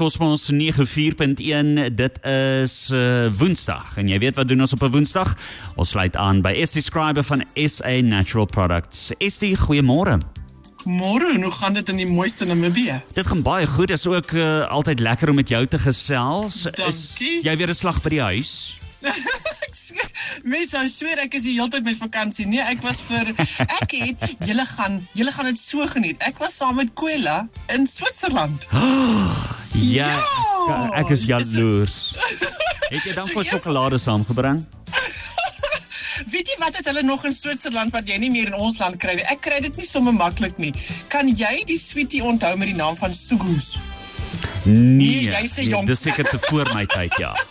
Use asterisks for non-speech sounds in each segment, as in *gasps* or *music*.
Cosmos 94.1. Dit is uh, Woensdag en jy weet wat doen ons op 'n Woensdag? Ons sluit aan by ST Scriber van SA Natural Products. ST, goeiemôre. Môre, hoe gaan dit in die mooiste Namibië? Dit gaan baie goed. Dit is ook uh, altyd lekker om met jou te gesels. Dankie. Is jy weer 'n slag by die huis? *laughs* Mens sou sweer ek is die hele tyd met vakansie. Nee, ek was vir ek het julle gaan julle gaan dit so geniet. Ek was saam met Kwela in Switserland. *gasps* *gasps* Ja, Ja! ek is jaloers. *laughs* Het jy dan So vir sjokolade saamgebring? *laughs* Weet jy wat het hulle nog in Switserland wat jy nie meer in ons land kry nie? Ek kry dit nie sommer maklik nie. Kan jy die sweetie onthou met die naam van Sugus? Nee, jy's te jonk. Dis seker te voor my tyd, ja. *laughs*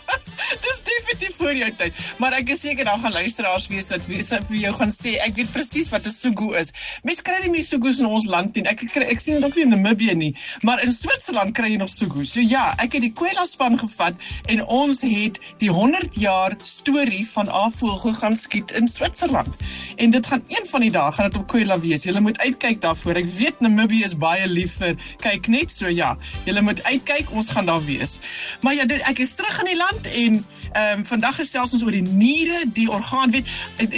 Voor jou tyd. Maar ek is seker dan gaan luisteraars wees wat wees vir jou gaan sê ek weet presies wat 'n sugu is. Mense kry nie meer sugus in ons land nie. Ek kry, ek sien dit ook nie in Namibië nie, maar in Switserland kry jy nog sugu. So ja, ek het die Kwela span gevat en ons het die 100 jaar storie van Afvogel gaan skiet in Switserland. En dit gaan een van die dae gaan dit op Kwela wees. Jy moet uitkyk daarvoor. Ek weet Namibië is baie lief vir kyk net so ja. Jy moet uitkyk, ons gaan daar wees. Maar ja, dit, ek is terug in die land en ehm um, vandag gesels ons oor die niere, die orgaan weet.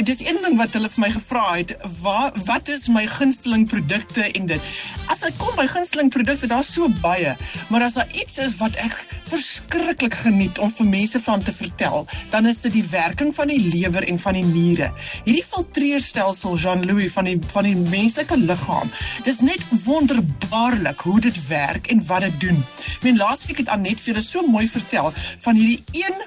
Dis een ding wat hulle vir my gevra het, wat wat is my gunsteling produkte en dit. As ek kom by gunsteling produkte, daar's so baie, maar as daar iets is wat ek verskriklik geniet om vir mense van te vertel, dan is dit die werking van die lewer en van die niere. Hierdie filtreerstelsel Jean-Louis van die van die menslike liggaam. Dis net wonderbaarlik hoe dit werk en wat dit doen. Ek meen laasweek het Anet vir julle so mooi vertel van hierdie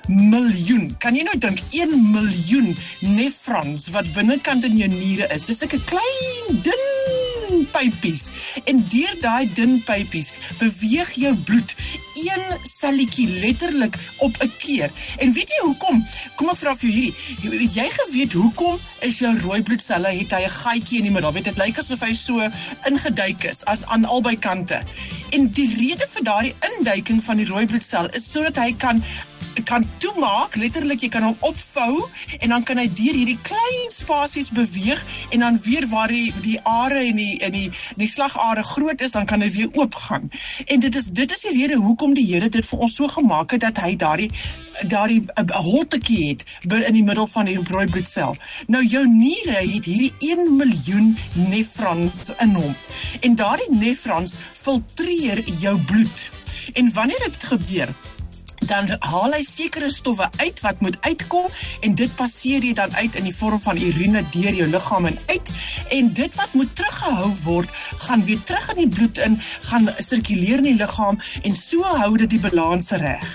1 miljoen. Kan jy nou dink 1 miljoen nefrons wat binnekant in jou niere is. Dis 'n klein dun pypies en deur daai dun pypies beweeg jou bloed een selletjie letterlik op 'n keer. En weet jy hoekom? Kom ek vra vir jou hierdie. Jy- Het jy geweet hoekom is jou rooi bloedselle het hy 'n gaatjie in die middel? Weet dit lyk asof hy so ingeduik is as aan albei kante. En die rede vir daardie induiking van die rooi bloedsel is sodat hy kan kan toemaak, letterlik jy kan hom opvou en dan kan hy deur hierdie klein spasies beweeg en dan weer waar die die are en die in die die slagare groot is, dan kan hy weer oopgaan. En dit is dit is die rede hoekom die Here dit vir ons so gemaak het dat hy daardie daardie 'n holtetjie het in die middel van die rooi bloedsel. Nou jou niere het hierdie 1 miljoen nefrons in hom. En daardie nefrons filtreer jou bloed. En wanneer dit gebeur, dan haal hy sekere stowwe uit wat moet uitkom en dit passeer jy dan uit in die vorm van urine deur jou liggaam en uit en dit wat moet teruggehou word gaan weer terug in die bloed in gaan sirkuleer in die liggaam en so hou dit die balans reg.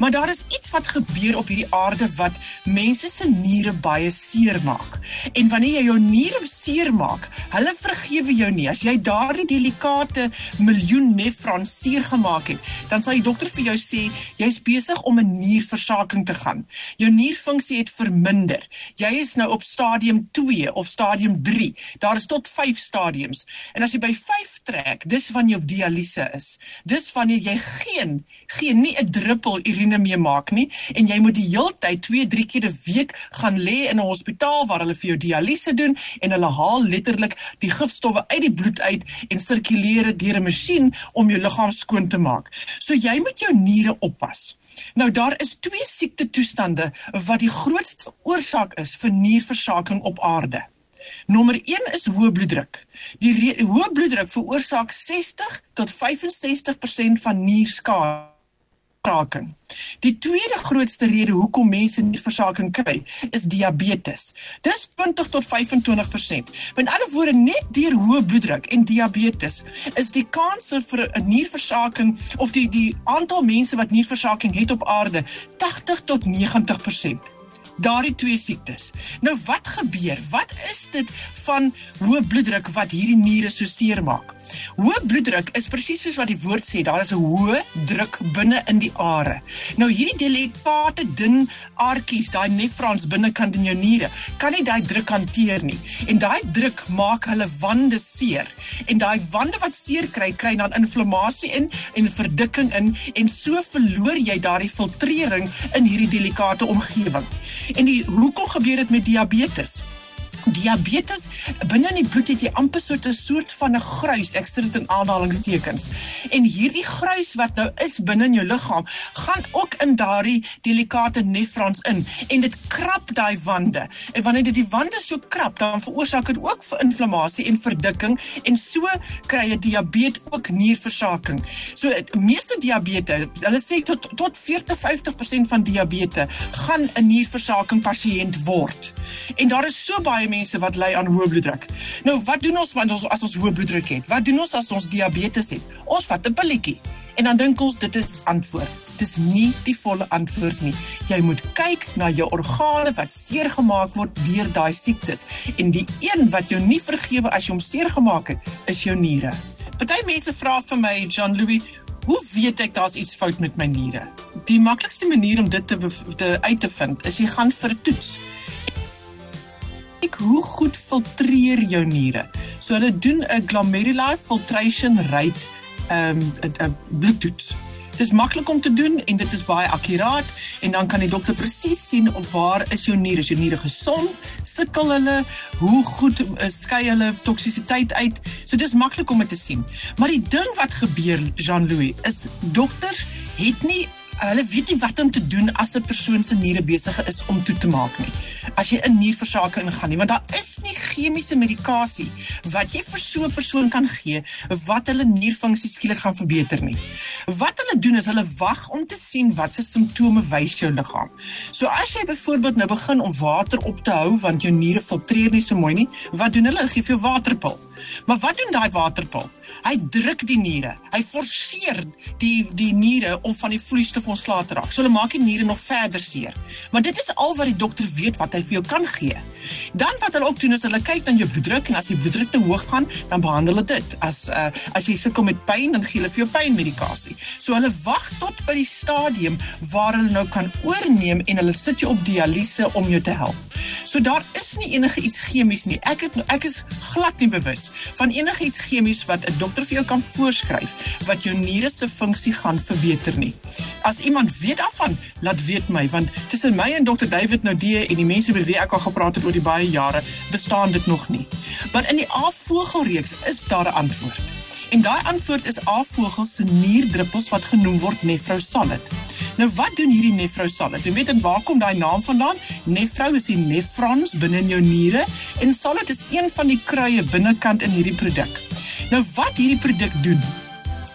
Maar daar is iets wat gebeur op hierdie aarde wat mense se niere baie seer maak. En wanneer jy jou niere seer maak, hulle vergewe jou nie. As jy daardie delikate miljoen nefrons seer gemaak het, dan sal die dokter vir jou sê jy's besig om 'n nierversaking te gaan. Jou nierfunksie het verminder. Jy is nou op stadium 2 of stadium 3. Daar is tot 5 stadiums. En as jy by 5 trek, dis wanneer jou dialyse is. Dis wanneer jy geen geen nie 'n druppel urine meer maak nie en jy moet die heeltyd 2, 3 keer 'n week gaan lê in 'n hospitaal waar hulle vir jou dialyse doen en hulle haal letterlik die gifstowwe uit die bloed uit en sirkuleer dit deur 'n masjien om jou liggaam skoon te maak. So jy moet jou niere oppas. Nou daar is twee siekte toestande wat die grootste oorsaak is vir nierversaking op aarde. Nommer 1 is hoë bloeddruk. Die hoë bloeddruk veroorsaak 60 tot 65% van nierskade versaking. Die tweede grootste rede hoekom mense nierversaking kry, is diabetes. Dis 20 tot 25%. Met ander woorde, net deur hoë bloeddruk en diabetes is die kanse vir 'n nierversaking of die die aantal mense wat nierversaking het op aarde 80 tot 90% daardie twee siektes. Nou wat gebeur? Wat is dit van hoë bloeddruk wat hierdie niere so seer maak? Hoë bloeddruk is presies soos wat die woord sê, daar is 'n hoë druk binne in die are. Nou hierdie delikate dun aartjies, daai nefrons binnekant in jou niere, kan nie daai druk hanteer nie. En daai druk maak hulle wande seer. En daai wande wat seer kry, kry dan inflammasie in en verdikking in en so verloor jy daardie filtrering in hierdie delikate omgewing. En die hoekom gebeur dit met diabetes? Diabetes binne in die bloed het jy amper so 'n soort van 'n gruis, ek sit dit in aanhalingstekens. En hierdie gruis wat nou is binne in jou liggaam, gaan ook in daardie delikate nefrons in en dit krap daai wande. En wanneer dit die wande so krap, dan veroorsaak dit ook vir inflammasie en verdikking en so kry jy diabetes ook nierversaking. So meeste diabetes, hulle sê tot tot 40-50% van diabetes gaan 'n nierversaking pasiënt word. En daar is so baie mense wat ly aan hoë bloeddruk. Nou, wat doen ons wanneer ons as ons hoë bloeddruk het? Wat doen ons as ons diabetes het? Ons vat 'n pilletjie. En dan dink ons dit is antwoord. Dis nie die volle antwoord nie. Jy moet kyk na jou organe wat seer gemaak word deur daai siektes. En die een wat jou nie vergewe as jy hom seer gemaak het, is jou niere. Party mense vra vir my, John Louis, hoe weet ek daar's iets fout met my niere? Die maklikste manier om dit te, te uit te vind is jy gaan vir 'n toets kyk hoe goed filtreer jou niere. So hulle doen 'n glomerular filtration rate ehm um, 'n bloedtoets. Dit is maklik om te doen en dit is baie akkuraat en dan kan die dokter presies sien op waar is jou niere, is jou niere gesond, sukkel hulle, hoe goed uh, skei hulle toksisiteit uit. So dit is maklik om dit te sien. Maar die ding wat gebeur Jean-Louis is dokters het nie hulle weet nie wat om te doen as 'n persoon se niere besig is om toe te maak nie. As jy 'n nierversaking ingaan nie, want daar is nie chemiese medikasie wat jy vir so 'n persoon kan gee wat hulle nierfunksie skielik gaan verbeter nie. Wat hulle doen is hulle wag om te sien wat se simptome wys jou liggaam. So as jy byvoorbeeld nou begin om water op te hou want jou niere filtreer nie so mooi nie, wat doen hulle? Hulle gee vir jou waterpil. Maar wat doen daai waterpil? Hy druk die niere. Hy forceer die die niere om van die vloeistof ontslae te raak. So hulle maak die niere nog verder seer. Maar dit is al wat die dokter weet wat hy vir jou kan gee. Dan wat hulle ook doen is hulle kyk na jou bloeddruk en as die bloeddruk te hoog gaan, dan behandel hulle dit. As uh, as jy sukkel met pyn, dan gee hulle vir jou pynmedikasie. So hulle wag tot by die stadium waar hulle nou kan oorneem en hulle sit jou op dialyse om jou te help. So daar is nie enige iets chemies nie. Ek het ek is glad nie bewus van enige iets chemies wat 'n dokter vir jou kan voorskryf wat jou niere se funksie gaan verbeter nie. As iemand weet daarvan, laat weet my want tussen my en dokter David Naudee en die mense met wie ek al gepraat het oor die baie jare, bestaan dit nog nie. Maar in die A-vogelreeks is daar 'n antwoord. En daai antwoord is A-vogels se nierdruppels wat genoem word Nefrosolid. Nou wat doen hierdie Nefrosolid? Jy weet en waar kom daai naam vandaan? Nefro is die nefrons binne in jou niere en solid is een van die kruie binnekant in hierdie produk. Nou wat hierdie produk doen?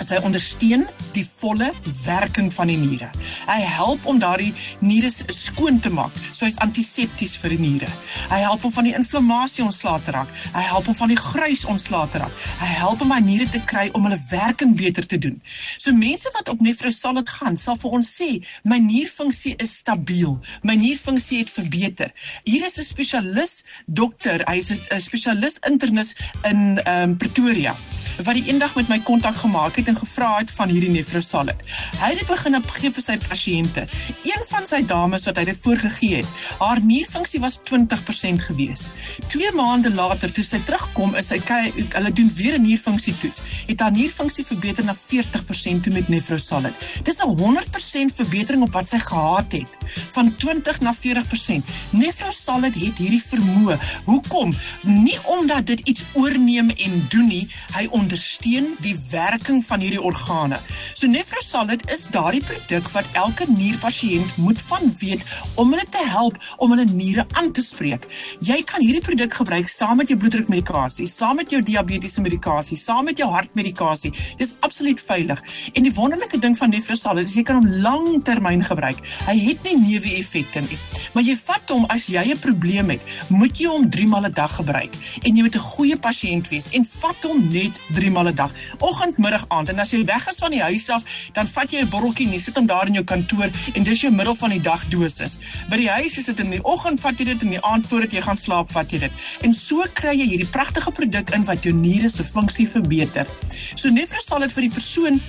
Sy ondersteun die volle werking van die niere. Hy help om daardie niere skoon te maak. So hy's antisepties vir die niere. Hy help om van die inflammasie ontslae te raak. Hy help om van die gruis ontslae te raak. Hy help om my niere te kry om hulle werking beter te doen. So mense wat op Nefrosolid gaan, sal vir ons sê, my nierfunksie is stabiel. My nierfunksie het verbeter. Hier is 'n spesialis dokter, hy's 'n spesialis internis in ehm um, Pretoria wat die eendag met my kontak gemaak het en gevra het van hierdie nefrosalid. Hy het begin op gee vir sy pasiënte. Een van sy dames wat hy dit voorgegee het, haar nierfunksie was 20% gewees. 2 maande later toe sy terugkom, is sy hulle doen weer 'n nierfunksie toets. Het haar nierfunksie verbeter na 40% toe met nefrosalid. Dis 'n 100% verbetering op wat sy gehad het, van 20 na 40%. Nefrosalid het hierdie vermoë. Hoekom? Nie omdat dit iets oorneem en doen nie, hy ondersteun die werking van hierdie organe. So Nefrosalid is daardie produk wat elke nierpasiënt moet van weet om hulle te help om hulle niere aan te spreek. Jy kan hierdie produk gebruik saam met jou bloeddrukmedikasie, saam met jou diabetiese medikasie, saam met jou hartmedikasie. Dis absoluut veilig. En die wonderlike ding van Nefrosalid is jy kan hom langtermyn gebruik. Hy het nie neeweffekte nie. Maar jy vat hom as jy 'n probleem het, moet jy hom 3 maal 'n dag gebruik en jy moet 'n goeie pasiënt wees en vat hom net 3 maal 'n dag. Oggend, middag, aand. En as jy weg is van die huis af, dan vat jy 'n botteltjie en jy sit hom daar in jou kantoor en dis jou middel van die dag dosis. By die huis is dit in die oggend vat jy dit en in die aand voordat jy gaan slaap vat jy dit. En so kry jy hierdie pragtige produk in wat jou niere se funksie verbeter. So Nefrosalid vir die persoon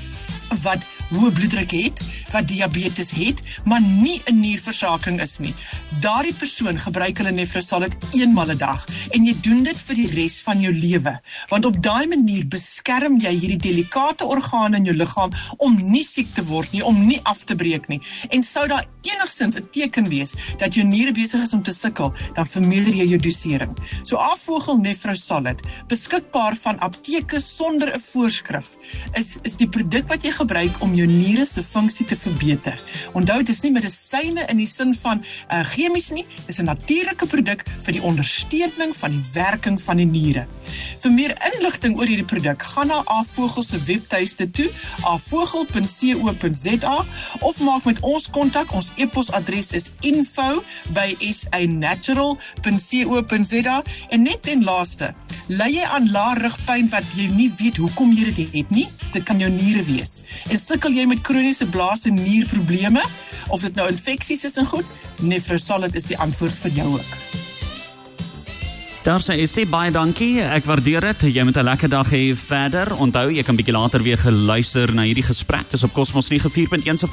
wat hoë bloeddruk het, wat diabetes het, maar nie 'n nierversaking is nie. Daardie persoon gebruik hulle Nefrosolid eenmal 'n dag en jy doen dit vir die res van jou lewe. Want op daai manier beskerm jy hierdie delikate organe in jou liggaam om nie siek te word nie, om nie af te breek nie. En sou daar enigsins 'n teken wees dat jou niere besig is om te sukkel, dan vermeerder jy jou dosering. So Afvogel Nefrosolid, beskikbaar van apteke sonder 'n voorskrif, is is die produk wat jy gebruik om jou niere se funksie te verbeter. Onthou, dit is nie medisyne in die sin van uh, chemies nie, dis 'n natuurlike produk vir die ondersteuning van die werking van die niere. Vir meer inligting oor hierdie produk, gaan na Afvogel se webtuiste toe, afvogel.co.za of maak met ons kontak. Ons e-posadres is info@sanatural.co.za en net ten laaste, ly jy aan lae rugpyn wat jy nie weet hoekom jy dit het nie? Dit kan jou niere wees. En sukkel jy met kroniese blaas en nierprobleme of dit nou infeksies is en goed, Nefrosolid is die antwoord vir jou ook. Daar sê is dit baie dankie. Ek waardeer dit. Jy moet 'n lekker dag hê verder. Onthou, jy kan bietjie later weer geluister na hierdie gesprek. Dis op Cosmos 94.1 se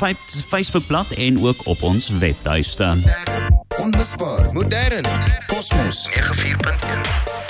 Facebookblad en ook op ons webtuiste. Onbespaar, modern. Cosmos 94.1